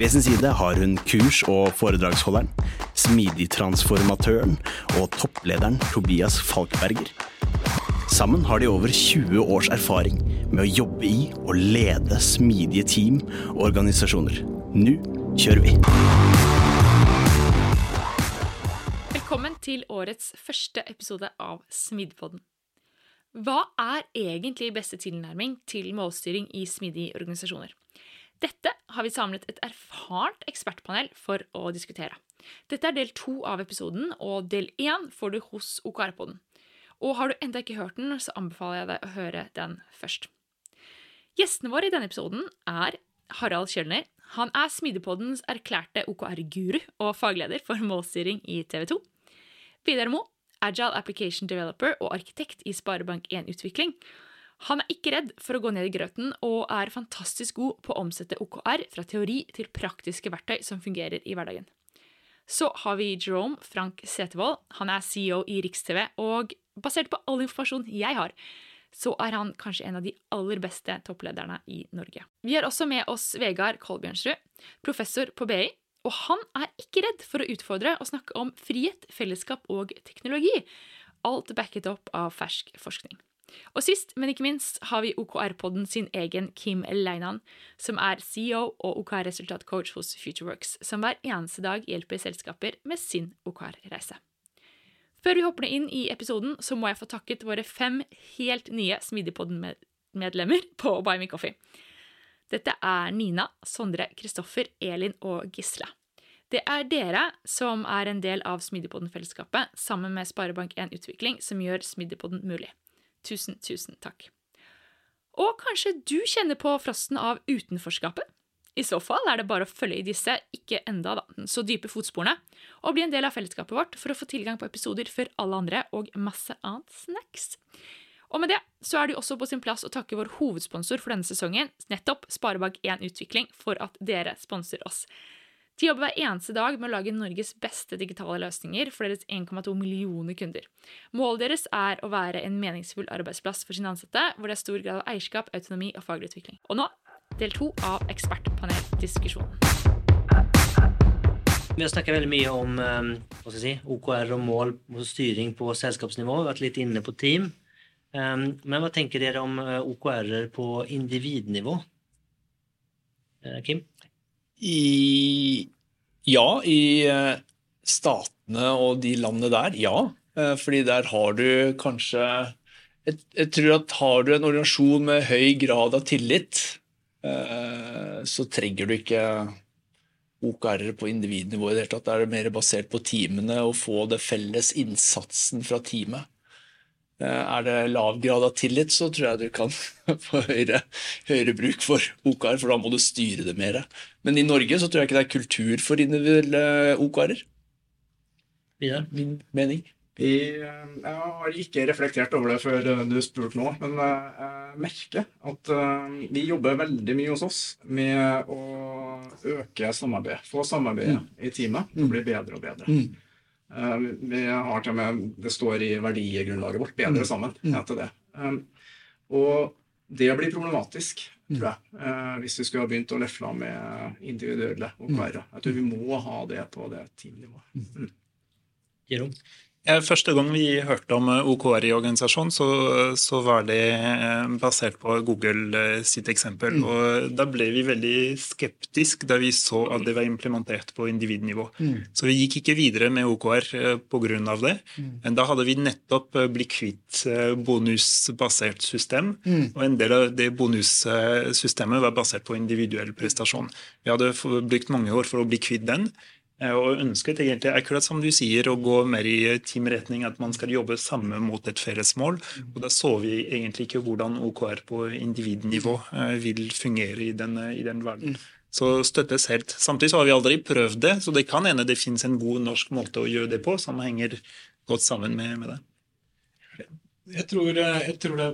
ved sin side har hun kurs- og foredragsholderen, smidigtransformatøren og topplederen Tobias Falkberger. Sammen har de over 20 års erfaring med å jobbe i og lede smidige team og organisasjoner. Nå kjører vi! Velkommen til årets første episode av Smidpodden. Hva er egentlig beste tilnærming til målstyring i smidige organisasjoner? Dette har vi samlet et erfarent ekspertpanel for å diskutere. Dette er del to av episoden, og del én får du hos OKR-poden. Og har du enda ikke hørt den, så anbefaler jeg deg å høre den først. Gjestene våre i denne episoden er Harald Kjølner. Han er Smidepoddens erklærte OKR-guru og fagleder for målstyring i TV 2. Vidar Mo, Agile Application Developer og arkitekt i Sparebank1 Utvikling. Han er ikke redd for å gå ned i grøten, og er fantastisk god på å omsette OKR fra teori til praktiske verktøy som fungerer i hverdagen. Så har vi Jerome Frank Setevold. Han er CEO i Riks-TV, og basert på all informasjon jeg har, så er han kanskje en av de aller beste topplederne i Norge. Vi har også med oss Vegard Kolbjørnsrud, professor på BI, og han er ikke redd for å utfordre og snakke om frihet, fellesskap og teknologi, alt backet opp av fersk forskning. Og sist, men ikke minst, har vi OKR-podden sin egen Kim Leinan, som er CEO og OKR-resultatcoach hos Futureworks, som hver eneste dag hjelper selskaper med sin OKR-reise. Før vi hopper inn i episoden, så må jeg få takket våre fem helt nye Smidigpodden-medlemmer på Buy Me Coffee. Dette er Nina, Sondre, Kristoffer, Elin og Gisle. Det er dere som er en del av Smidigpodden-fellesskapet, sammen med Sparebank1 Utvikling, som gjør Smidigpodden mulig. Tusen, tusen takk. Og kanskje du kjenner på frosten av utenforskapet? I så fall er det bare å følge i disse ikke enda da, så dype fotsporene, og bli en del av fellesskapet vårt for å få tilgang på episoder før alle andre og masse annet snacks. Og med det så er det jo også på sin plass å takke vår hovedsponsor for denne sesongen, nettopp Sparebank1 Utvikling, for at dere sponser oss. De jobber hver eneste dag med å lage Norges beste digitale løsninger for deres 1,2 millioner kunder. Målet deres er å være en meningsfull arbeidsplass for sine ansatte, hvor det er stor grad av eierskap, autonomi og faglig utvikling. Og nå del to av Ekspertpaneldiskusjonen. Vi har snakket veldig mye om um, si, OKR og mål og styring på selskapsnivå. Vi har vært litt inne på team. Um, men hva tenker dere om uh, OKR-er på individnivå? Kim? I Ja, i eh, statene og de landene der, ja. Eh, fordi der har du kanskje jeg, jeg tror at har du en organisasjon med høy grad av tillit, eh, så trenger du ikke OKR-er på individnivå i det hele tatt. Da er det mer basert på teamene og få det felles innsatsen fra teamet. Eh, er det lav grad av tillit, så tror jeg du kan få høyere, høyere, bruk for OKR, for da må du styre det mer. Men i Norge så tror jeg ikke det er kultur for individuelle OKR-er. Ja. Min mening. Vi, eh, jeg har ikke reflektert over det før eh, du spurte nå, men jeg merker at vi jobber veldig mye hos oss med å øke samarbeidet. Få samarbeidet mm. i teamet Det blir bli bedre og bedre. Mm. Eh, vi har til og med, Det står i verdigrunnlaget vårt 'bedre mm. sammen' etter heter det. Um, og det blir problematisk, mm. tror jeg, eh, hvis vi skulle ha begynt å lefle med individuelle OKR-er. Jeg tror vi må ha det på det teamnivået. Mm. Første gang vi hørte om eh, OKR i organisasjonen, så, så var det eh, basert på Google eh, sitt eksempel. Mm. Og Da ble vi veldig skeptiske da vi så at det var implementert på individnivå. Mm. Så vi gikk ikke videre med OKR pga. det. Mm. Men da hadde vi nettopp blitt kvitt bonusbasert system. Mm. Og en del av det bonussystemet var basert på individuell prestasjon. Vi hadde brukt mange år for å bli kvitt den. Eh, Og ønsket egentlig, akkurat som du sier, å gå mer i teamretning, at man skal jobbe sammen mot et felles mål. Og da så vi egentlig ikke hvordan OKR på individnivå eh, vil fungere i den, i den verden. Så støttes helt. Samtidig så har vi aldri prøvd det, så det kan hende det finnes en god norsk måte å gjøre det på, som henger godt sammen med, med det. Jeg tror, eh, jeg tror det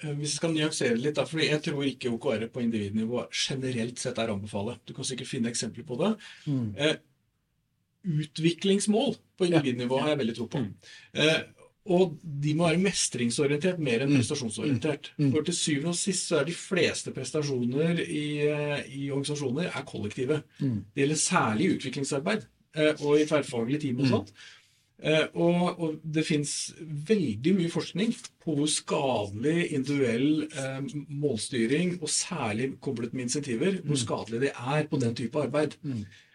Hvis jeg skal nyansere litt, da, fordi jeg tror ikke OKR på individnivå generelt sett er å anbefale. Du kan sikkert finne eksempler på det. Eh, utviklingsmål på individnivå har jeg veldig tro på. Eh, og de må være mestringsorientert mer enn prestasjonsorientert. For til syvende og sist så er de fleste prestasjoner i, eh, i organisasjoner er kollektive. Det gjelder særlig utviklingsarbeid eh, og i tverrfaglige team og sånt. Og, og det fins veldig mye forskning på hvor skadelig individuell eh, målstyring, og særlig koblet med insentiver, hvor skadelig det er på den type arbeid.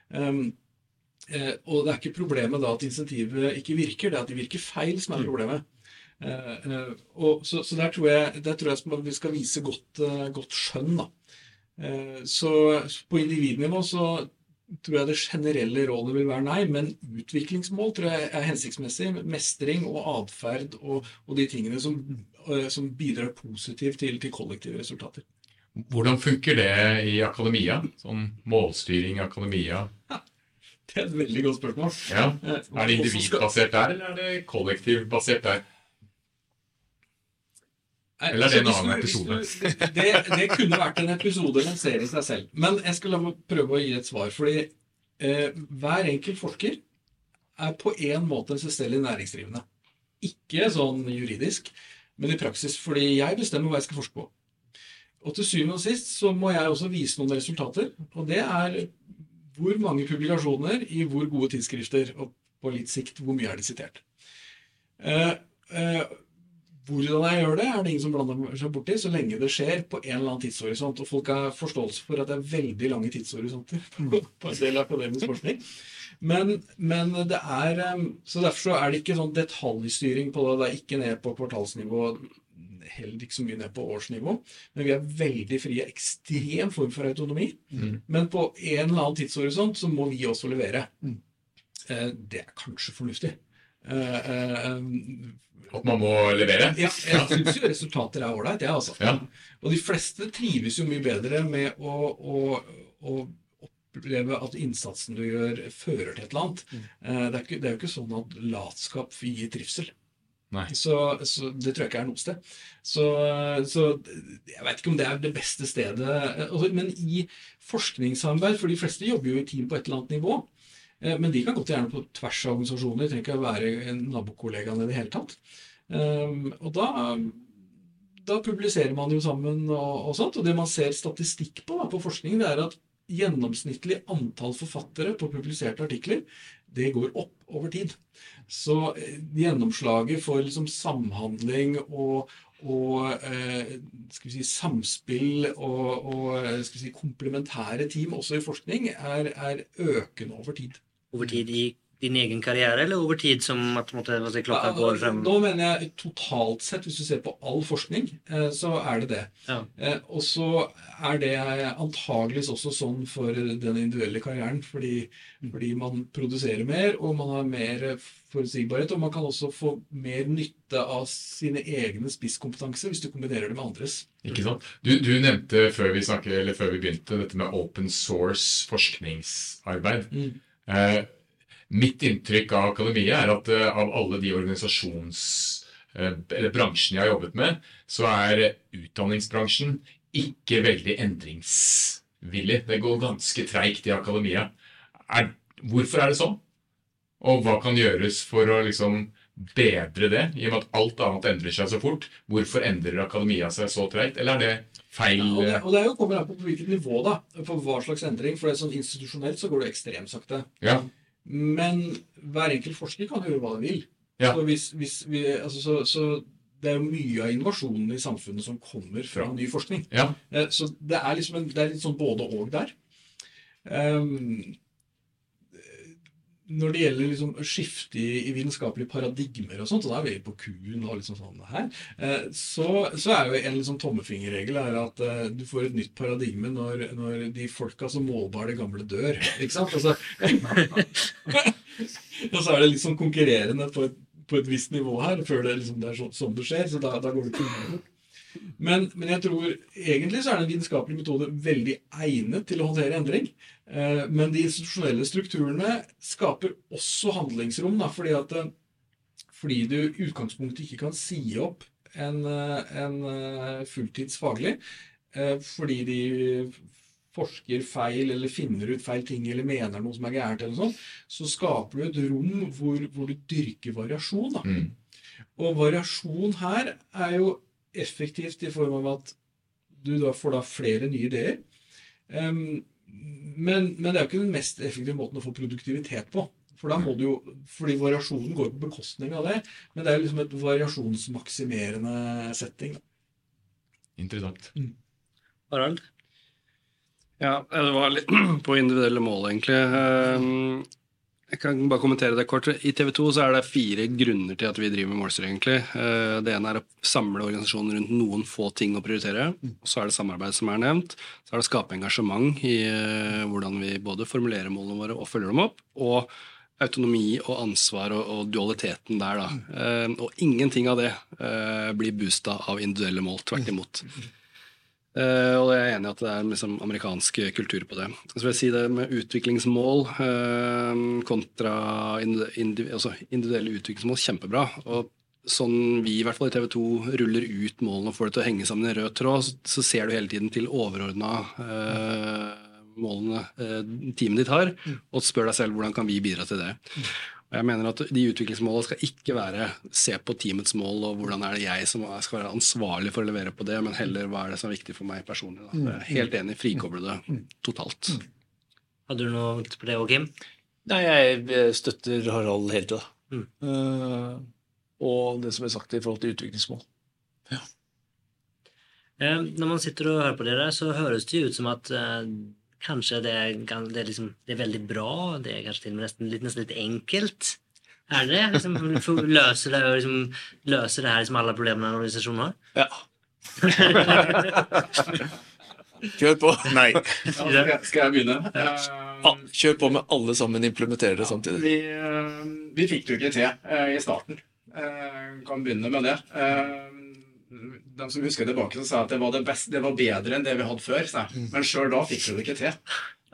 Um, eh, og det er ikke problemet da at insentivet ikke virker, det er at de virker feil som er problemet. Eh, eh, og så, så der tror jeg, der tror jeg vi skal vise godt, eh, godt skjønn. da. Eh, så på individnivå så tror jeg det generelle rådet vil være nei, men utviklingsmål tror jeg er hensiktsmessig. Mestring og atferd og, og de tingene som, eh, som bidrar positivt til, til kollektive resultater. Hvordan funker det i akademia? Sånn målstyring i akademia? Det er et veldig godt spørsmål. Ja. Er det individbasert der, eller er det kollektivbasert der? Eller er det en annen episode? Det, det kunne vært en episode eller en serie i seg selv. Men jeg skal la meg prøve å gi et svar. Fordi eh, hver enkelt forsker er på en måte en selvstendig næringsdrivende. Ikke sånn juridisk, men i praksis. Fordi jeg bestemmer hva jeg skal forske på. Og til syvende og sist så må jeg også vise noen resultater. Og det er hvor mange publikasjoner i hvor gode tidsskrifter, og på litt sikt hvor mye er de sitert. Eh, eh, hvordan jeg gjør det, er det ingen som blander seg borti, så lenge det skjer på en eller annen tidshorisont. Og folk har forståelse for at det er veldig lange tidshorisonter på, på en del akademisk forskning. Men, men det er eh, Så derfor så er det ikke sånn detaljstyring på det. Det er ikke ned på kvartalsnivå, heller ikke så mye ned på årsnivå. Men vi er veldig frie. Ekstrem form for autonomi. Men på en eller annen tidshorisont så må vi også levere. Eh, Det er kanskje fornuftig. Eh, eh, At man må levere? ja, jeg syns jo resultater er ålreit, jeg, altså. Ja. Og de fleste trives jo mye bedre med å, å, å oppleve at innsatsen du gjør, fører til et eller annet. Mm. Det er, ikke, det er jo ikke sånn at latskap gir trivsel. Så, så det tror jeg ikke er noe sted. Så, så jeg vet ikke om det er det beste stedet. Altså, Men i forskningssamarbeid, for de fleste jobber jo i team på et eller annet nivå, eh, men de kan godt gjerne på tvers av organisasjoner. De trenger ikke å være nabokollegaene nabokollegaen i det hele tatt. Um, og da, da publiserer man jo sammen og, og sånt. Og det man ser statistikk på da, på forskning, det er at gjennomsnittlig antall forfattere på publiserte artikler, det går opp over tid. Så eh, gjennomslaget for liksom samhandling og, og eh, si, samspill og, og eh, si, komplementære team også i forskning er, er økende over tid. Over tid i din egen karriere, eller over tid som at jeg si, klokka går frem? Nå mener jeg totalt sett, hvis du ser på all forskning, eh, så er det det. Ja. Eh, Og så er det antageligvis også sånn for den individuelle karrieren, fordi, fordi man produserer mer, og man har mer forutsigbarhet, og man kan også få mer nytte av sine egne spisskompetanse hvis du kombinerer det med andres. Ikke sant? Du, du nevnte før vi, snakket, eller før vi begynte dette med open source forskningsarbeid. Mm. Eh, mitt inntrykk av akademia er at eh, av alle de organisasjons... eh, eller bransjene jeg har jobbet med, så er utdanningsbransjen ikke veldig endringsvillig. Det går ganske treigt i akademia. Er, hvorfor er det sånn? Og hva kan gjøres for å liksom bedre det, i og med at alt annet endrer seg så fort? Hvorfor endrer akademia seg så treigt, eller er det feil Ja, og, det, eh, og det er jo kommer an på på hvilket nivå, da. På hva slags endring. For det er sånn institusjonelt så går det ekstremt sakte. Ja. Men hver enkelt forsker kan gjøre hva de vil. Ja. Så, hvis, hvis vi, altså, så, så det er jo mye av innovasjonen i samfunnet som kommer fra ny forskning. Ja. Eh, Så det er liksom en, det er litt sånn både og der. Ehm, når det gjelder liksom skifte i, vitenskapelige paradigmer og sånt, og da er vi på kuen og liksom sånn her, eh, så, så er jo en liksom tommefingerregel er at eh, du får et nytt paradigme når, når de folka som målbar det gamle, dør. Ikke sant? Altså, og så er det liksom konkurrerende på et, på et visst nivå her før det, liksom, det er sånn, sånn det skjer. Så da, da går det ikke unna. Men, men jeg tror egentlig så er den vitenskapelige metode veldig egnet til å håndtere endring. Eh, Men de institusjonelle strukturene skaper også handlingsrom, da, fordi, at, eh, fordi du i utgangspunktet ikke kan si opp en, eh, en fulltidsfaglig eh, fordi de forsker feil eller finner ut feil ting eller mener noe som er gærent, eller sånt, så skaper du et rom hvor, hvor du dyrker variasjon. Da. Mm. Og variasjon her er jo effektivt i form av at du da får da flere nye ideer. Um, men, men det er jo ikke den mest effektive måten å få produktivitet på. For da må du jo, fordi variasjonen går på bekostning av det. Men det er jo liksom et variasjonsmaksimerende setting. Da. Interessant. Harald? Ja, det var litt på individuelle mål, egentlig. Jeg kan bare kommentere det kort. I TV 2 så er det fire grunner til at vi driver med målstyring. egentlig. Eh, Det ene er å samle organisasjonen rundt noen få ting å prioritere. Så er det samarbeid, som er nevnt. Så er det å skape engasjement i eh, hvordan vi både formulerer målene våre og følger dem opp. Og autonomi og ansvar og, og dualiteten der, da. Eh, Og ingenting av det blir boosta av individuelle mål. Tvert imot. Eh, og jeg er enig i at det er liksom amerikansk kultur på det. Så vil jeg si det med utviklingsmål uh, kontra indi indi altså individuelle utviklingsmål, kjempebra. Og sånn vi i hvert fall i TV 2 ruller ut målene og får det til å henge sammen i en rød tråd, så, så ser du hele tiden til overordna uh, målene eh, teamet ditt har, og spør deg selv hvordan kan vi bidra til det. Jeg mener at De utviklingsmålene skal ikke være se på teamets mål og hvordan er det jeg som skal være ansvarlig for å levere på det, men heller hva er det som er viktig for meg personlig. Da. Er helt enig, frikoble det totalt. Hadde du noe på det òg, Kim? Nei, jeg eh, støtter Harald helt til det. Mm. Uh, og det som er sagt i forhold til utviklingsmål. Eh, når man sitter og hører på dere, så høres det ut som at kanskje det er, det, er liksom, det er veldig bra, det er kanskje til og med nesten litt, nesten litt enkelt. Er det? Liksom, løser det, liksom, løser det her liksom alle problemene en organisasjon har? Ja. Kjør på. Nei. Ja, skal, jeg, begynne? Eh, Ja, kjør på med alle sammen implementerer det samtidig. Vi, eh, vi fikk det jo ikke til eh, i starten. Eh, Kan begynne med det. Eh, De som husker tilbake, som sa at det var, det best, det var bedre enn det vi hadde før. jeg. Men sjøl da fikk vi det ikke til.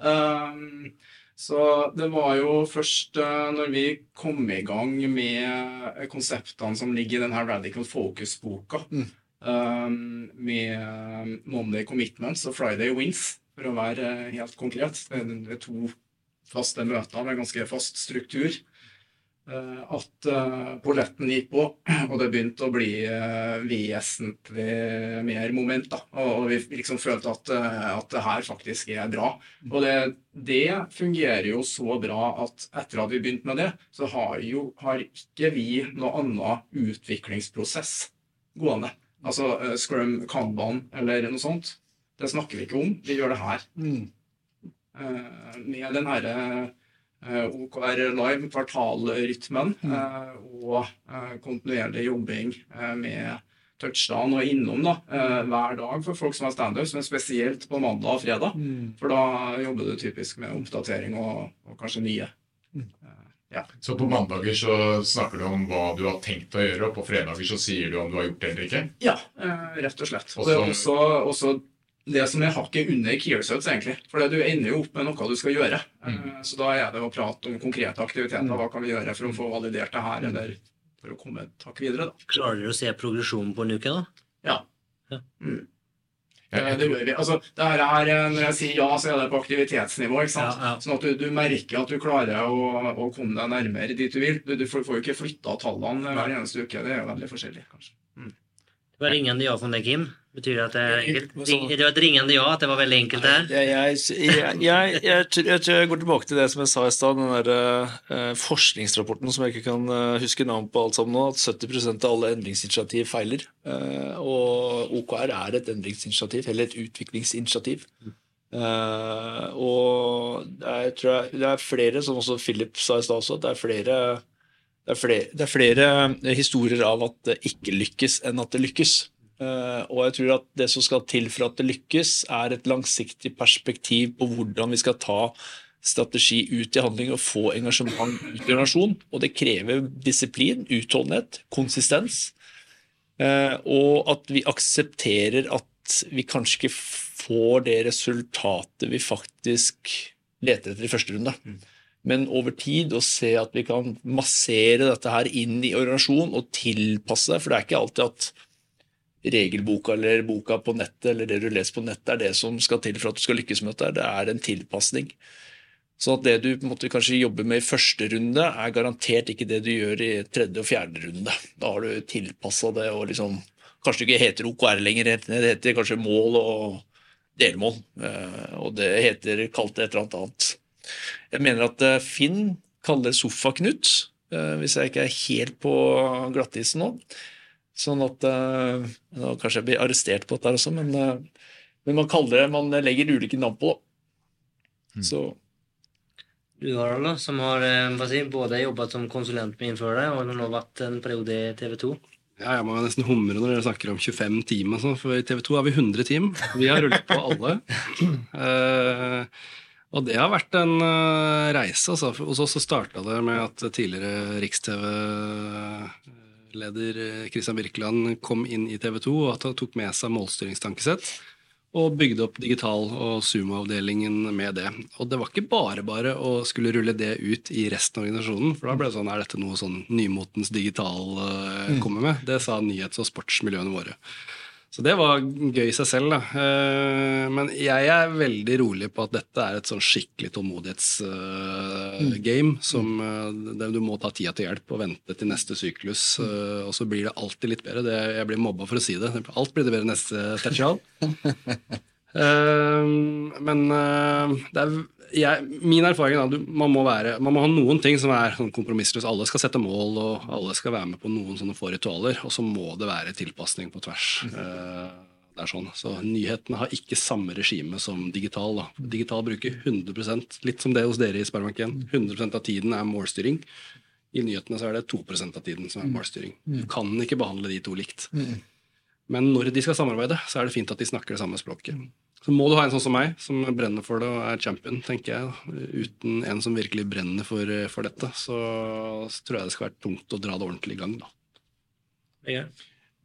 Um, Så det var jo først uh, når vi kom i gang med konseptene som ligger i denne Radical Focus-boka, eh, med Monday Commitments og Friday Wins, for å være eh, helt konkret. Det er to faste møter med ganske fast struktur. Eh, At eh, polletten gikk på, og det begynte å bli eh, vesentlig mer moment. da, Og vi liksom følte at, at det her faktisk er bra. Og det, det fungerer jo så bra at etter at vi begynte med det, så har, jo, har ikke vi noe annen utviklingsprosess gående. Altså Scrum, Kanban eller noe sånt. Det snakker vi ikke om. Vi gjør det her. Mm. med den herre OKR Live, kvartalrytmen, eh, og eh, kontinuerlig jobbing eh, med touchdown og innom da, eh, hver dag for folk som har standups, men spesielt på mandag og fredag. For da jobber du typisk med oppdatering og, og kanskje nye. Så på mandager så snakker du om hva du har tenkt å gjøre, og på fredager så sier du om du har gjort det eller ikke? Ja, eh, rett og slett. Også, Og det er også, også det som er hakket under Kearsuits, egentlig. For du ender jo opp med noe du skal gjøre. Mm. Så da er det å prate om konkrete aktiviteter. Hva kan vi gjøre for å få validert det her, eller for å komme et hakk videre, da. Klarer dere å se progresjonen på en uke, da? Ja. Ja. Mm. Eh, Det gjør vi. Altså, det her er, eh, når jeg sier ja, så er det på aktivitetsnivå. ikke sant? Ja, ja. Sånn at du, du merker at du klarer å, å komme deg nærmere dit du vil. Du, du får, jo ikke flytta tallene hver eneste uke. Det er jo veldig forskjellig, kanskje. Det var ringende ja fra deg, Kim. Betyr det at det er enkelt? Det var et ringende ja, at det var veldig enkelt det her? Jeg, jeg, jeg, jeg, tror- jeg går tilbake til det som jeg sa i stad, den der uh, forskningsrapporten som jeg ikke kan eh, huske navn på alt sammen nå, at 70% av alle endringsinitiativ feiler. Uh, og OKR er et endringsinitiativ, eller et utviklingsinitiativ. Uh, og jeg tror det er flere, som også Philip sa i stad også, det er flere det er, flere, det er flere historier av at det ikke lykkes, enn at det lykkes. Eh, og jeg tror at det som skal til for at det lykkes, er et langsiktig perspektiv på hvordan vi skal ta strategi ut i handling og få engasjement ut i organisasjon. Og det krever disiplin, utholdenhet, konsistens. Eh, og at vi aksepterer at vi kanskje ikke får det resultatet vi faktisk leter etter i første runde. Men over tid å se at vi kan massere dette her inn i organisasjonen og tilpasse det. For det er ikke alltid at regelboka eller boka på nettet eller det du leser på nettet, er det som skal til for at du skal lykkes med dette. Det er en tilpasning. Så at det du på en måte, kanskje jobber med i første runde, er garantert ikke det du gjør i tredje og fjerde runde. Da har du tilpassa det og liksom Kanskje det ikke heter OKR lenger, det heter kanskje mål og delmål. eh, Og det heter kalt et eller annet annet. Jeg mener at eh, Finn kaller det Sofa-Knut, eh, hvis jeg ikke er helt på glattisen nå. Sånn at eh, nå Kanskje jeg blir arrestert på dette også, men, eh, men man kaller det, man legger ulike navn på det. Så Du Harald, da, som har eh, hva si, både jobbet som konsulent med innførere og nå vært en periode i TV 2. Ja, jeg må nesten humre når dere snakker om 25 team. sånn, for I TV 2 har vi 100 team. Vi har rullet på alle. uh, og det har vært en uh, reise. Altså. Hos oss så starta det med at tidligere Riks-TV-leder eh, Christian Birkeland kom inn i TV 2 og at han tok med seg målstyringstankesett. Og bygde opp digital- og Zoom-avdelingen med det. Og det var ikke bare bare å skulle rulle det ut i resten av organisasjonen. For da ble det sånn, er dette noe sånn nymotens digital eh, kommer med? Det sa nyhets- og sportsmiljøene våre. Så det var gøy i seg selv. Da. Eh, Men jeg er veldig rolig på at dette er et sånn skikkelig tålmodighetsgame. Som eh, du må ta tida til hjelp og vente til neste syklus. eh, Og så blir det alltid litt bedre. Det, jeg blir mobba for å si det. Alt blir det bedre neste tertial. Eh, men eh, det er, jeg, min erfaring er at man, må være, man må ha noen ting som er sånn kompromissløse. Alle skal sette mål, og alle skal være med på noen sånne få ritualer. Og så må det være tilpasning på tvers. Eh, det er sånn. Så nyhetene har ikke samme regime som digital. Da. Digital bruker 100 litt som det hos dere i Sparebanken. 100% av tiden er målstyring. I nyhetene så er det 2% av tiden som er målstyring. Du kan ikke behandle de to likt. Men når de skal samarbeide, så er det fint at de snakker det samme språket. Så må du ha en sånn som meg, som brenner for det og er champion, tenker jeg. Uten en som virkelig brenner for, for dette, så, så tror jeg det skal være tungt å dra det ordentlig i gang, da.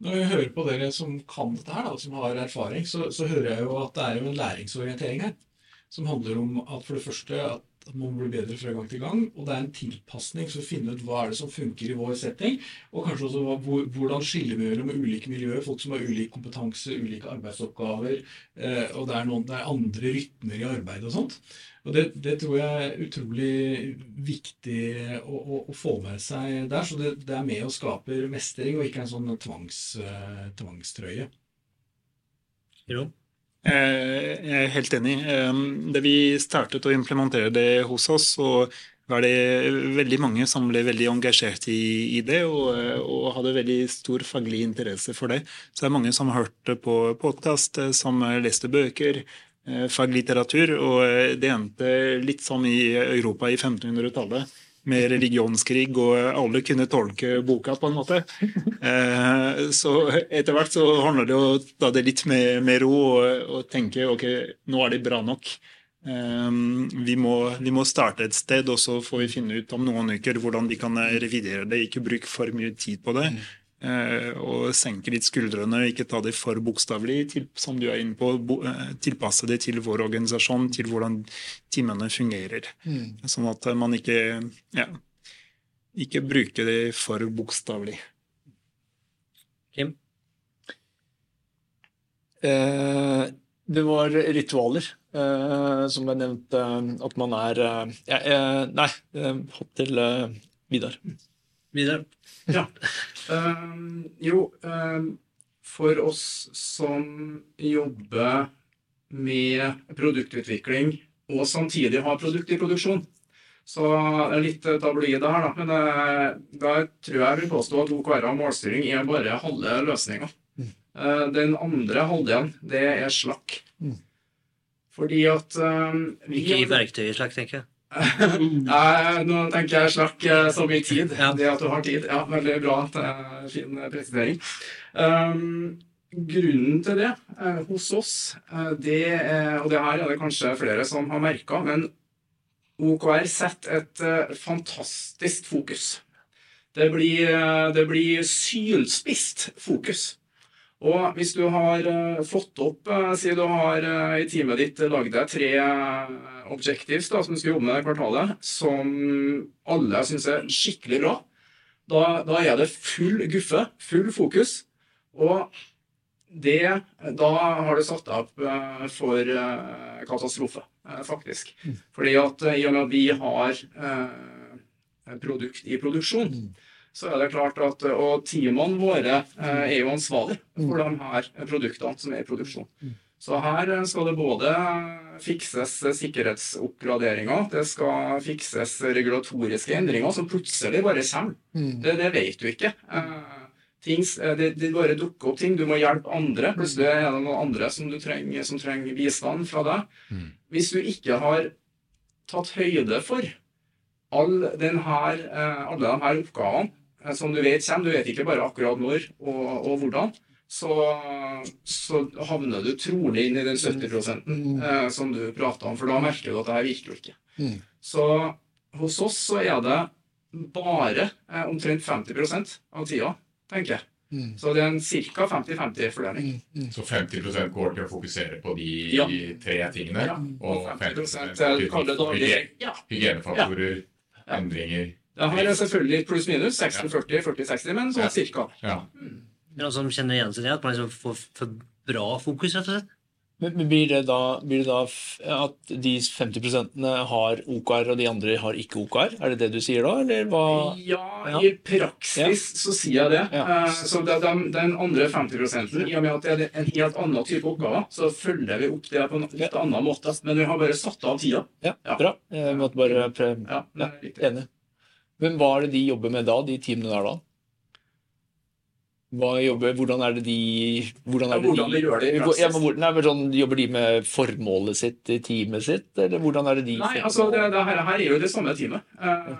Når jeg hører på dere som kan dette her, da, som har erfaring, så, så hører jeg jo at det er jo en læringsorientering her. Som handler om at for det første at man blir bedre fra gang til gang, og det er en tilpasning for å finne ut hva er det som funker i vår setting, og kanskje også hvordan skiller vi mellom ulike miljøer, folk som har ulik kompetanse, ulike arbeidsoppgaver, eh, og det er, noen, det er andre rytmer i arbeidet og sånt. Og det, det tror jeg er utrolig viktig å, å, å få med seg der, så det, det er med og skaper mestring, og ikke en sånn tvangs, eh, tvangstrøye. Jo. Eh, Jeg er helt enig. Eh, Da vi startet å implementere det hos oss, så var det veldig mange som ble veldig engasjert i, i det og, eh, og hadde veldig stor faglig interesse for det. Så det er mange som hørte på podkast, som leste bøker, eh, faglitteratur. Og eh, det endte litt som i Europa i 1500-tallet. Med religionskrig, og alle kunne tolke boka, på en måte. Eh, Så etter hvert så handler det jo å ta det litt med, med ro og tenke ok, nå er det bra nok. Eh, Vi må, vi må starte et sted, og så får vi finne ut om noen uker hvordan vi kan revidere det. Ikke bruke for mye tid på det. Eh, Og senke litt skuldrene, ikke ta det for bokstavelig, til, som du er inne på. bo- eh, Tilpasse det til vår organisasjon, til hvordan timene fungerer. Sånn at man ikke, ja, ikke bruker det for bokstavelig. Kim? Eh, det var ritualer, eh, som jeg nevnt. Eh, at man er eh, Nei, hopp til Vidar. Videre. Ja. Ehm, jo, ehm, for oss som jobber med produktutvikling og samtidig har produkt i produksjon. Så det er litt tabloid det her, da. Men eh, da tror jeg jeg vil påstå at OKR og målstyring er bare halve løsninga. Eh, Den andre halvdelen, det er slakk. Fordi at um, vi Ikke i verktøyet slakk, tenker jeg. Nei, nå tenker jeg slakk så mye tid. Ja. Det at du har tid. Ja, veldig bra. Fin presentering presisering. Um, grunnen til det eh, hos oss, eh, det er, og det her er det kanskje flere som har merka, men OKR setter et eh, fantastisk fokus. Det blir, eh, det blir sylspisst fokus. Og hvis du har eh, fått opp eh, Si du har eh, i teamet ditt lagd deg tre objectives da, som du skal jobbe med i kvartalet, som alle syns er skikkelig bra, da, da er det full guffe, full fokus. Og det Da har du satt deg opp for katastrofe, faktisk. Fordi at i og med at vi har produkt i produksjon, så er det klart at Og teamene våre eh, er jo ansvarlig for de her produktene som er i produksjon. Så her eh, skal det både fikses sikkerhetsoppgraderinger, det skal fikses regulatoriske endringer som plutselig bare kommer. Det, det vet du ikke. Eh, ting, eh, det, det bare dukker opp ting. Du må hjelpe andre. Plutselig er det noen andre som, du trenger, som trenger bistand fra deg. Hvis du ikke har tatt høyde for all denne, eh, alle de her oppgavene eh, som du vet kommer, du vet ikke bare akkurat når og, og hvordan, så, så havner du trolig inn i den 70 eh, som du prata om, for da merker du at det her virker jo ikke. Så hos oss så er det bare eh, omtrent 50 av tida, tenker jeg. Så det er en ca. 50-50-fordeling. Så 50 går til å fokusere på de Ja. tre tingene, Ja, og og 50 50% er kall det daglig. Ja. hygienefaktorer, Ja. endringer Det her er selvfølgelig pluss-minus 60-40, 40-60, men sånn Ja. cirka. Ja. Er det noen som kjenner igjen seg i det? At man liksom får for bra fokus, rett og slett? Men men blir det da, blir det da at de 50% har OKR, og de andre har ikke OKR? Er det det du sier da, eller hva? Ja, Ja. i praksis så sier jeg det. Ja. Eh, Så det, den, den andre 50 i og med at det er en helt annen type oppgaver, så følger vi opp det på en litt annen måte. Men vi har bare satt av tida. Ja, Ja. bra. Jeg måtte bare prøve. Ja, Ja, er enig. Hva er det de jobber med da, de teamene der da? Hva jobber, hvordan er det de Hvordan, er det hvordan de gjør det i praksis. Ja, men nei, men sånn, Jobber de med formålet sitt i teamet sitt, eller hvordan er det de Nei, altså det, det her, her er jo det samme teamet. Uh,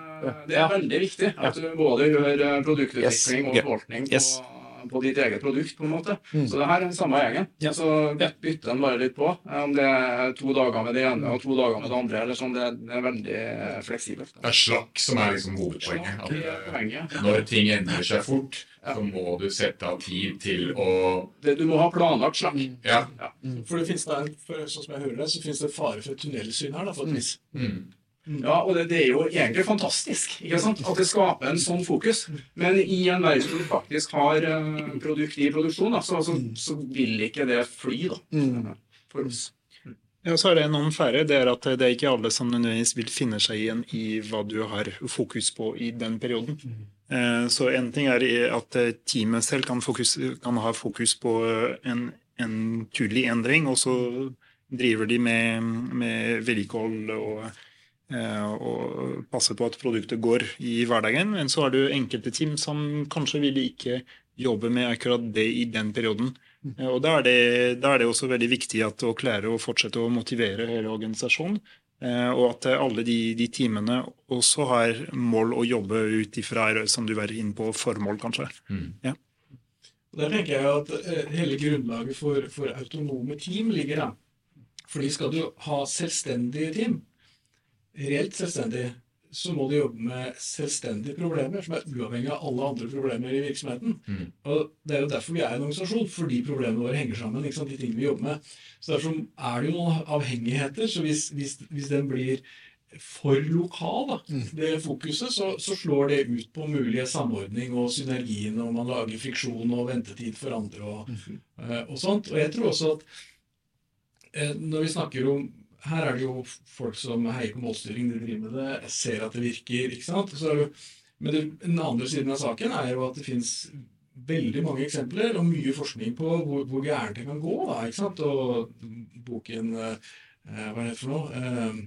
Det er Ja. veldig viktig at du både gjør eh, produktutvikling Yes. og forvaltning Yes. på, på ditt eget produkt, på en måte. Mm. Så det her er den samme gjengen. Ja. Så bytter den bare litt på. Om det er to dager med det ene og to dager med det andre, eller sånn, det, det er veldig fleksibelt. Det er slakk som er liksom hovedpoenget. At eh, poenget. når ting endrer seg fort, så må du sette av tid til å Det, du må ha planlagt slakk. Ja. For det finnes da, for, sånn som jeg hører det, så finnes det fare for et tunnelsyn her, da, for et vis. Mm. Ja, og det, det er jo egentlig fantastisk ikke sant? at det skaper en sånn fokus. Men i en verden som faktisk har eh, produkt i produksjon, da, så, så, så vil ikke det fly da, for oss. Ja, så er det noen færre. Det er at det er ikke alle som nødvendigvis vil finne seg igjen i hva du har fokus på i den perioden. Eh, Så en ting er at eh, teamet selv kan, fokus, kan ha fokus på en, en tydelig endring, og så driver de med, med vedlikehold og, og passe på at produktet går i hverdagen. Men så er det jo enkelte team som kanskje vil ikke jobbe med akkurat det i den perioden. Eh, Og Da er, det, da er det også veldig viktig at å klare å fortsette å motivere hele organisasjonen. eh, Og at eh, alle de, de teamene også har mål å jobbe ut ifra, som du var inne på, formål, kanskje. Og Der tenker jeg at eh, hele grunnlaget for, for autonome team ligger da. Fordi skal du ha selvstendige team, reelt selvstendig, så må de jobbe med selvstendige problemer som er uavhengig av alle andre problemer i virksomheten. Mm. Og Det er jo derfor vi er en organisasjon, fordi problemene våre henger sammen. ikke sant, de tingene vi jobber med. Så Derfor er det jo noen avhengigheter. så Hvis, hvis, hvis den blir for lokal, da, det fokuset, så, så slår det ut på mulige samordning og synergien, og man lager friksjon og ventetid for andre og, mm. og sånt. Og jeg tror også at eh, når vi snakker om Her er det jo folk som heier på målstyring, de driver med det, ser at det virker, ikke sant. Så men det, den andre siden av saken er jo at det fins veldig mange eksempler og mye forskning på hvor, hvor gærent det kan gå. Da, ikke sant? Og boken eh, eh, Hva er det for noe? Eh,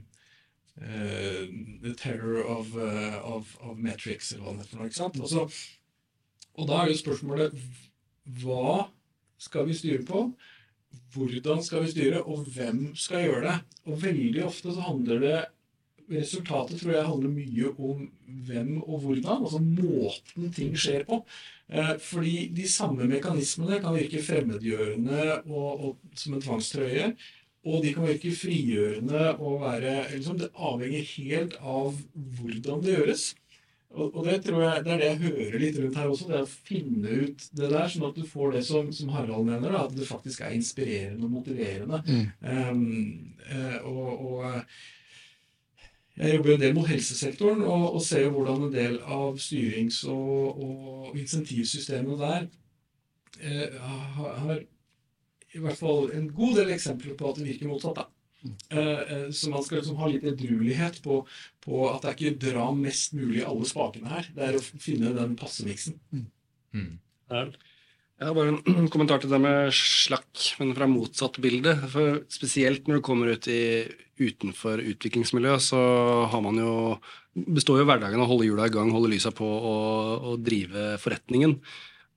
eh, The Terror of, uh, of, of Metrics, eller hva det er for noe. ikke sant? Og, så, og da er jo spørsmålet hva skal vi styre på? Hvordan skal vi styre, og hvem skal gjøre det? Og veldig ofte så handler det Resultatet tror jeg handler mye om hvem og hvordan, altså måten ting skjer på. Eh, fordi de samme mekanismene kan virke fremmedgjørende og, og som en tvangstrøye. Og de kan virke frigjørende og være liksom, Det avhenger helt av hvordan det gjøres. Og, det tror jeg, det er det jeg hører litt rundt her også. Det er å finne ut det der, sånn at du får det som, som Harald mener, da, at det faktisk er inspirerende og motiverende. Um, eh, og, og jeg jobber jo en del mot helsesektoren og, og ser jo hvordan en del av styrings- og, og insentivsystemene der uh, har, har i hvert fall en god del eksempler på at det virker motsatt. da. Eh, eh, så man skal liksom ha litt edruelighet på, på at det er ikke dra mest mulig alle spakene her. Det er å finne den passe miksen. Mm. Jeg har bare en kommentar til det med slakk, men fra motsatt bilde. For spesielt når du kommer ut i utenfor utviklingsmiljøet, så har man jo består jo hverdagen av å holde hjula i gang, holde lysa på og, og drive forretningen.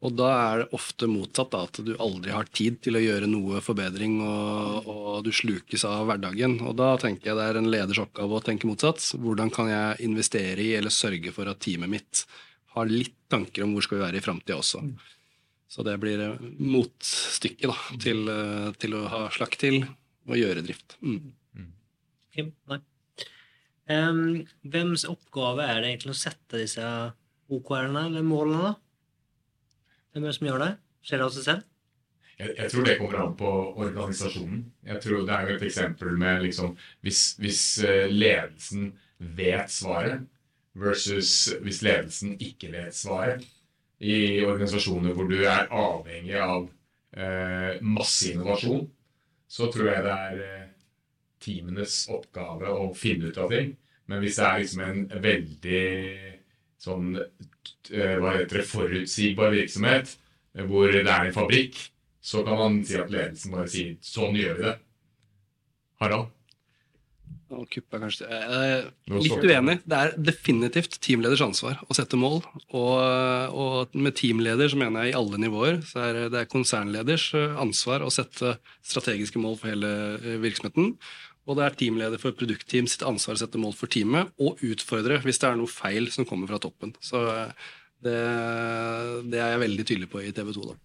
Og da er det ofte motsatt, da, at du aldri har tid til å gjøre noe forbedring, og, og du slukes av hverdagen. Og da tenker jeg det er en leders oppgave å tenke motsatt. Hvordan kan jeg investere i eller sørge for at teamet mitt har litt tanker om hvor skal vi være i framtida også. Så det blir motstykket da, til, til, å ha slakk til og gjøre drift. Mm. Okay, nei. Um, hvems oppgave er det egentlig å sette disse OKR-ene eller målene? da? Hvem er det som gjør det? Skjer det av seg selv? Jeg, jeg, tror det kommer an på organisasjonen. Jeg tror Det er jo et eksempel med liksom, hvis, hvis ledelsen vet svaret, versus hvis ledelsen ikke vet svaret i organisasjoner hvor du er avhengig av eh, masse innovasjon, så tror jeg det er eh, teamenes oppgave å finne ut av ting. Men hvis det er liksom en veldig sånn eh, hva heter det, forutsigbar virksomhet, eh, hvor det er en fabrikk, så kan man si at ledelsen bare sier 'sånn gjør vi det'. Harald? Og kuppa, kanskje Jeg er litt uenig. Det er definitivt teamleders ansvar å sette mål. Og, og, med teamleder så mener jeg i alle nivåer. Så er det konsernleders ansvar å sette strategiske mål for hele eh, virksomheten. Og det er teamleder for produktteam sitt ansvar å sette mål for teamet, og utfordre hvis det er noe feil som kommer fra toppen. Så det, det er jeg veldig tydelig på i TV 2. da.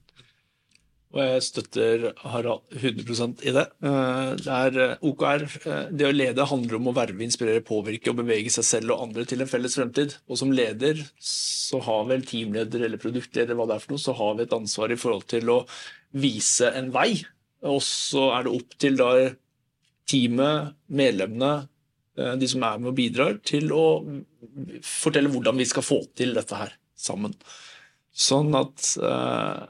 Og jeg støtter Harald 100% i det. Det er OKR. Det å lede handler om å verve, inspirere, påvirke og bevege seg selv og andre til en felles fremtid. Og som leder så har vel teamleder eller produktleder hva det er for noe, så har vi et ansvar i forhold til å vise en vei. Og så er det opp til da teamet, medlemmene, de som er med og bidrar, til å fortelle hvordan vi skal få til dette her sammen. Sånn at uh,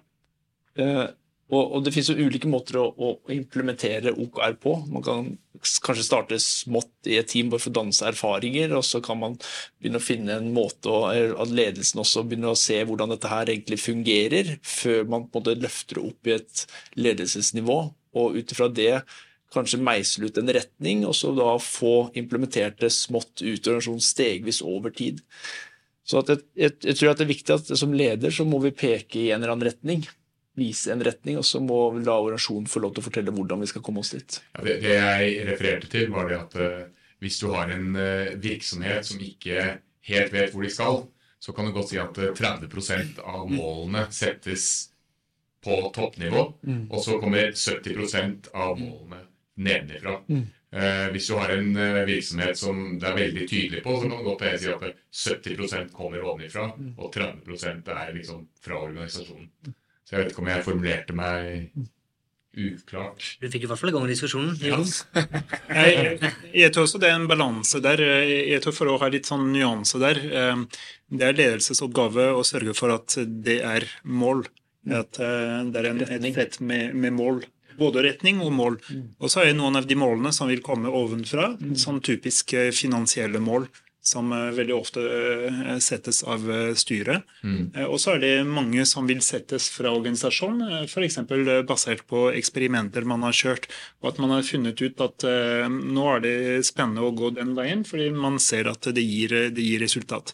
uh, og, det finnes jo ulike måter å, implementere OKR på. Man kan kanskje starte smått i et team bare for å danse erfaringer, og så kan man begynne å finne en måte at ledelsen også begynner å se hvordan dette her egentlig fungerer, før man på en måte løfter opp i et ledelsesnivå. Og ut ifra det kanskje meisle ut en retning, og så da få implementert det smått ut i organisasjonen stegvis over tid. Så jeg, jeg, jeg, tror at det er viktig at som leder så må vi peke i en eller annen retning vise en retning, og så må la organisasjonen få lov til å fortelle hvordan vi skal komme oss dit. Ja, det, det, jeg refererte til, var det at uh, hvis du har en uh, virksomhet som ikke helt vet hvor de skal, så kan du godt si at uh, 30% av målene settes på toppnivå, mm. og så kommer 70% av målene nedenifra. Mm. hvis du har en virksomhet som det er veldig tydelig på, så kan du godt si at 70% kommer ovenifra, mm. og 30% er liksom fra organisasjonen. Så jeg vet ikke om jeg formulerte meg uklart. Du fikk i hvert fall i gang diskusjonen. Ja. jeg, jeg, tror også det er en balanse der. Jeg tror For å ha litt sånn nyanse der eh, Det er ledelsesoppgave å sørge for at det er mål. At eh, det er en, et fett med, med, mål. Både retning og mål. Og så er det noen av de målene som vil komme ovenfra, sånn typisk finansielle mål som eh, veldig ofte eh, settes av eh, styret. Mm. Eh, Og så er det mange som vil settes fra organisasjon, eh, f.eks. basert på eksperimenter man har kjørt, og at man har funnet ut at eh, nå er det spennende å gå den veien, fordi man ser at det gir, det gir resultat.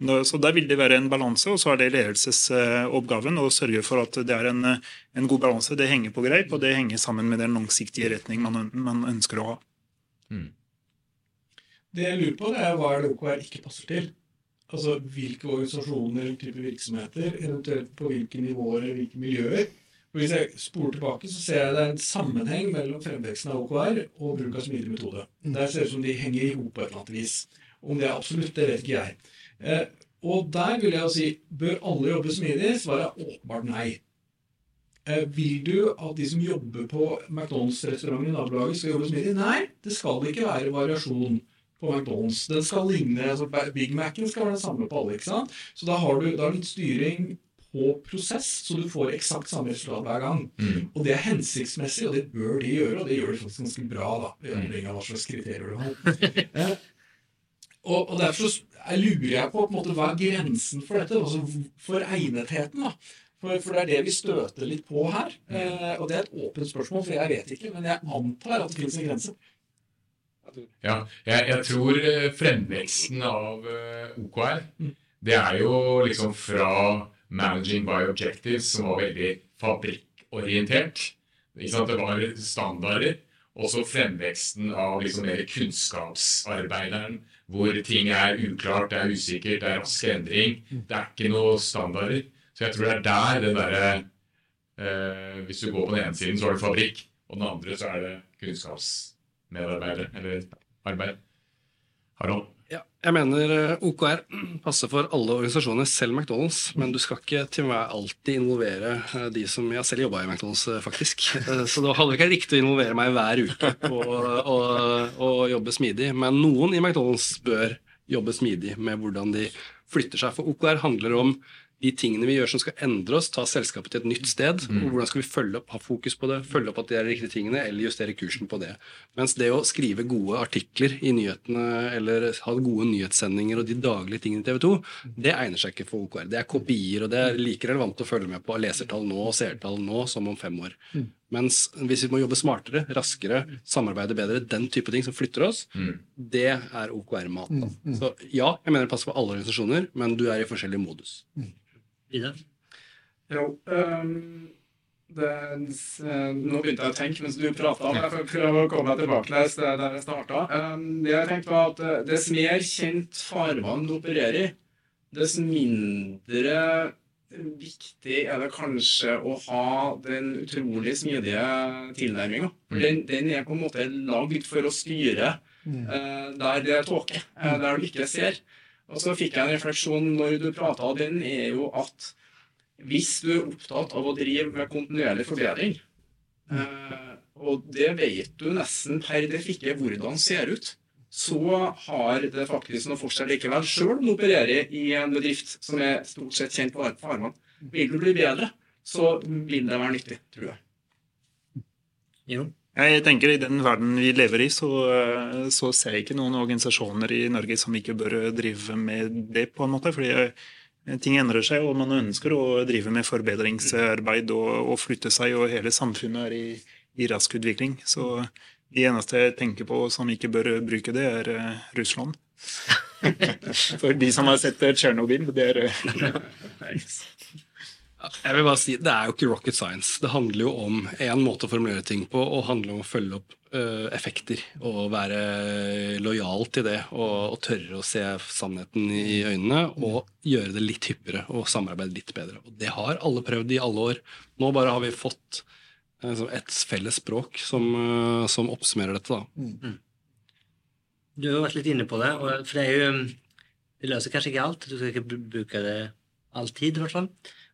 Nå- Så Der vil det være en balanse, og så er det ledelsesoppgaven å sørge for at det er en, en god balanse. Det henger på greip, og det henger sammen med den langsiktige retning man, man ønsker å ha. Det jeg lurer på, det er hva er det OKR ikke passer til? Altså hvilke organisasjoner type virksomheter, eventuelt på hvilke nivåer eller hvilke miljøer. Og Hvis jeg spoler tilbake, så ser jeg det er en sammenheng mellom fremveksten av OKR og bruk av smidig metode. Der ser det ut som de henger i hop på et eller annet vis. Om det er absolutt, det vet ikke jeg. Eh, og der vil jeg jo si bør alle jobbe smidig? Svaret er åpenbart nei. Eh, vil du at de som jobber på McDonald's-restauranten i nabolaget, skal jobbe smidig? Nei, det skal ikke være variasjon på McDonald's. Den skal ligne, altså Big Mac-en skal være den samme på alle. ikke sant? Så da har du, da har du litt styring på prosess, så du får eksakt samme resultat hver gang. Mm. Og det er hensiktsmessig, og det bør de gjøre, og det gjør de faktisk ganske bra. da, i av hva slags kriterier du har. Og, og derfor så lurer jeg på, på måte, hva er grensen for dette, altså for egnetheten. da. For, for det er det vi støter litt på her. Eh, og det er et åpent spørsmål, for jeg vet ikke, men jeg antar at det finnes en grense. Ja, jeg, jeg tror eh, fremveksten av eh, OKR, Mm. det er jo liksom fra Managing by Objectives, som var veldig fabrikkorientert. Det var standarder. Og så fremveksten av liksom mer kunnskapsarbeideren, hvor ting er uklart, det er usikkert, det er rask endring. Det er ikke noe standarder. Så jeg tror det er der den derre eh, Hvis du går på den ene siden, så har du fabrikk, og den andre så er det kunnskapsmedarbeider, eller arbeid. Harald? Jeg mener eh, OKR passer for alle organisasjoner, selv McDonald's. Men du skal ikke til meg alltid involvere eh, de som Jeg selv jobba i McDonald's, eh, faktisk. Så da hadde ikke riktig å involvere meg hver uke og, jobbe smidig. Men noen i McDonald's bør jobbe smidig med hvordan de flytter seg. For OKR handler om de tingene vi gjør som skal endre oss, ta selskapet til et nytt sted. og Hvordan skal vi følge opp, ha fokus på det, følge opp at det er de riktige tingene, eller justere kursen på det. Mens det å skrive gode artikler i nyhetene, eller ha gode nyhetssendinger og de daglige tingene i TV 2, det egner seg ikke for OKR. Det er kopier, og det er like relevant å følge med på lesertall nå og seertall nå som om fem år. Mens hvis vi må jobbe smartere, raskere, samarbeide bedre, den type ting som flytter oss, det er OKR-mat. Mm. Så ja, jeg mener det passer for alle organisasjoner, men du er i forskjellig modus. Vidar? Jo, Um, det, nå begynte jeg å tenke mens du prata. Jeg får prøve å komme meg tilbake til det der jeg starta. det jeg tenkte var at eh, Dess mer kjent farvann du opererer i, dess mindre viktig er det kanskje å ha den utrolig smidige tilnærminga. Den, den er på en måte lagd for å styre uh, der det er tåke, uh, der du ikke ser. Og så fikk jeg en refleksjon når du prata, og den er jo at hvis du er opptatt av å drive med kontinuerlig forbedring, eh, og det vet du nesten per defikke hvordan ser ut, så har det faktisk noe for seg likevel. Sjøl om du opererer i en bedrift som er stort sett kjent på farmene, Vil du bli bedre, så vil det være nyttig, tror jeg. Jo. Jeg tenker I den verden vi lever i, så, så ser jeg ikke noen organisasjoner i Norge som ikke bør drive med det. på en måte, fordi eh, ting endrer seg, og man ønsker å drive med forbedringsarbeid og, og flytte seg, og hele samfunnet er i, i rask utvikling. Så de eneste jeg tenker på som ikke bør bruke det, er eh, Russland. For de som har sett eh, Tsjernobyl, det er eh, Jeg vil bare si, Det er jo ikke rocket science. Det handler jo om én måte å formulere ting på, og handler om å følge opp uh, effekter. Og være lojal til det, og, og tørre å se sannheten i øynene. Og gjøre det litt hyppigere og samarbeide litt bedre. Og Det har alle prøvd i alle år. Nå bare har vi fått uh, et felles språk som, uh, som oppsummerer dette. da. Du har vært litt inne på det, for det er jo Det løser kanskje ikke alt. Du skal ikke bruke det alltid, i hvert fall.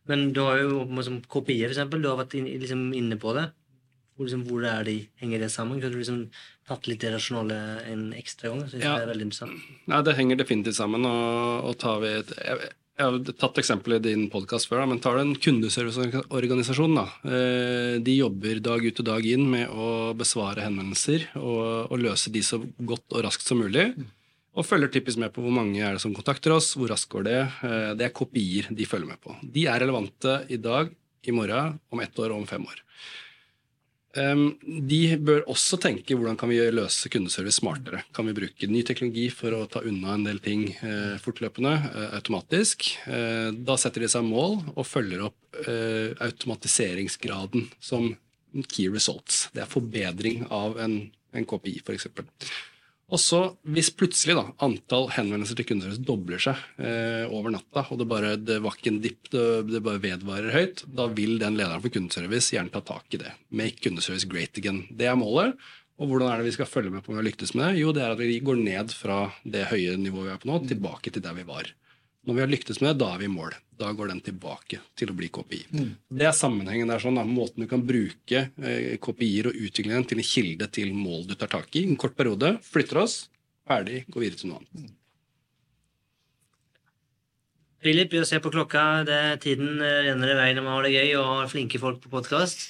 Men du har jo liksom, kopier, for eksempel. Du har vært in, liksom, inne på det. Hvor, liksom, hvor er de, henger det sammen? Kunne du liksom tatt litt det rasjonale en ekstra gang? Synes Ja. det er veldig interessant. Nei, Det henger definitivt sammen. og, og tar vi et, jeg, jeg har tatt eksempel i din podkast før, da, men tar du en kundeserviceorganisasjon, da. eh, De jobber dag ut og dag inn med å besvare henvendelser og, og løse de så godt og raskt som mulig. Og følger typisk med på hvor mange er det som kontakter oss, hvor raskt går det. Eh, Det er kopier de følger med på. De er relevante i dag, i morgen, om ett år og om fem år. Um, De bør også tenke hvordan kan vi løse kundeservice smartere. Kan vi bruke ny teknologi for å ta unna en del ting eh, fortløpende, eh, automatisk? Da setter de seg mål og følger opp automatiseringsgraden som key results. Det er forbedring av en, en KPI, f.eks. Og så, hvis plutselig da, antall henvendelser til kundeservice dobler seg eh, over natta, og det, bare, det var ikke en dipp, det, det bare vedvarer høyt, da vil den lederen for kundeservice gjerne ta tak i det. Make kundeservice great again. Det er målet. Og hvordan er det vi skal følge med på om vi har lyktes med det? Jo, det er at vi går ned fra det høye nivået vi er på nå, tilbake til der vi var. Når vi har lyktes med det, da er vi i mål. Da går den tilbake til å bli KPI. Det er sammenhengen der sånn, da, måten du kan bruke eh, KPI-er og utvikle den til en kilde til mål du tar tak i. En kort periode, flytter oss, ferdig, går videre til noe annet. Philip, vi ser på klokka. Det, er tiden eh, renner i vei når man har det gøy og har flinke folk på podkast.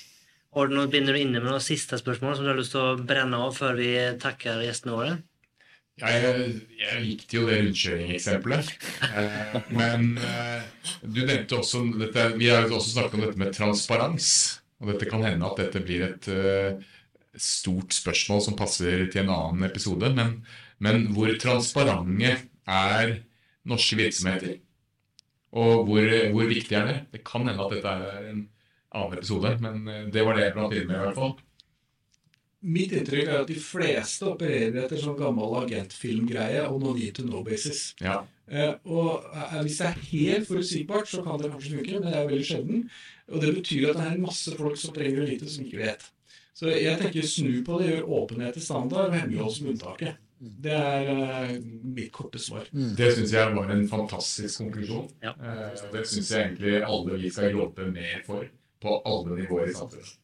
Har du noe, begynner du inne med noen siste spørsmål som du har lyst til å brenne av før vi takker gjestene våre? Jeg, jeg likte jo det rundkjøringeksempelet. Eh, men eh, du nevnte også dette, Vi har jo også snakket om dette med transparens. Og dette kan hende at dette blir et eh, stort spørsmål som passer til en annen episode. Men, men hvor transparente er norske virksomheter? Og hvor, hvor viktig er det? Det kan hende at dette er en annen episode, men det var det jeg blant annet med i hvert fall. Mitt inntrykk er at de fleste opererer etter sånn gammel agentfilmgreie og no need to know basis. Ja. Eh, og eh, hvis det er helt forutsigbart, så kan det kanskje funke, men det er veldig sjelden. Og det betyr at det er masse folk som trenger å vite, som ikke vet. Så jeg tenker snu på det, gjør åpenhet til standard og hemmelighold som unntaket. Det er eh, mitt korte svar. Det syns jeg var en fantastisk konklusjon. Ja. Eh, det syns jeg egentlig alle vi skal jobbe mer for, på alle nivåer i samfunnet.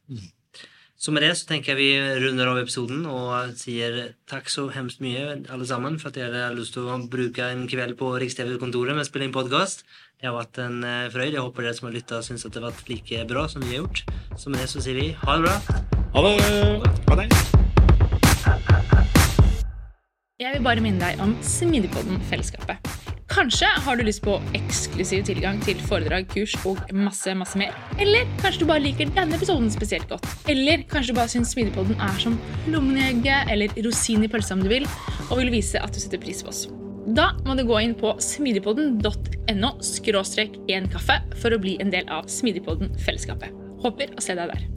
Så med det så tenker jeg vi runder av episoden og sier takk så hemskt mye alle sammen for at dere har lyst til å bruke en kveld på Riks-TV-kontoret med å spille inn podkast. Det har vært en eh, frøyd. Jeg håper dere som har lytta, syns at det har vært like bra som vi har gjort. Så med det så sier vi ha det bra. Ha det! Ha det. Jeg vil bare minne deg om Smidigpodden-fellesskapet. Kanskje har du lyst på eksklusiv tilgang til foredrag, kurs og masse masse mer. Eller kanskje du bare liker denne episoden spesielt godt. Eller kanskje du bare syns Smidigpodden er som lommen i egget eller rosin i pølsa om du vil, og vil vise at du setter pris på oss. Da må du gå inn på smidigpodden.no skråstrek en kaffe for å bli en del av Smidigpodden-fellesskapet. Håper å se deg der.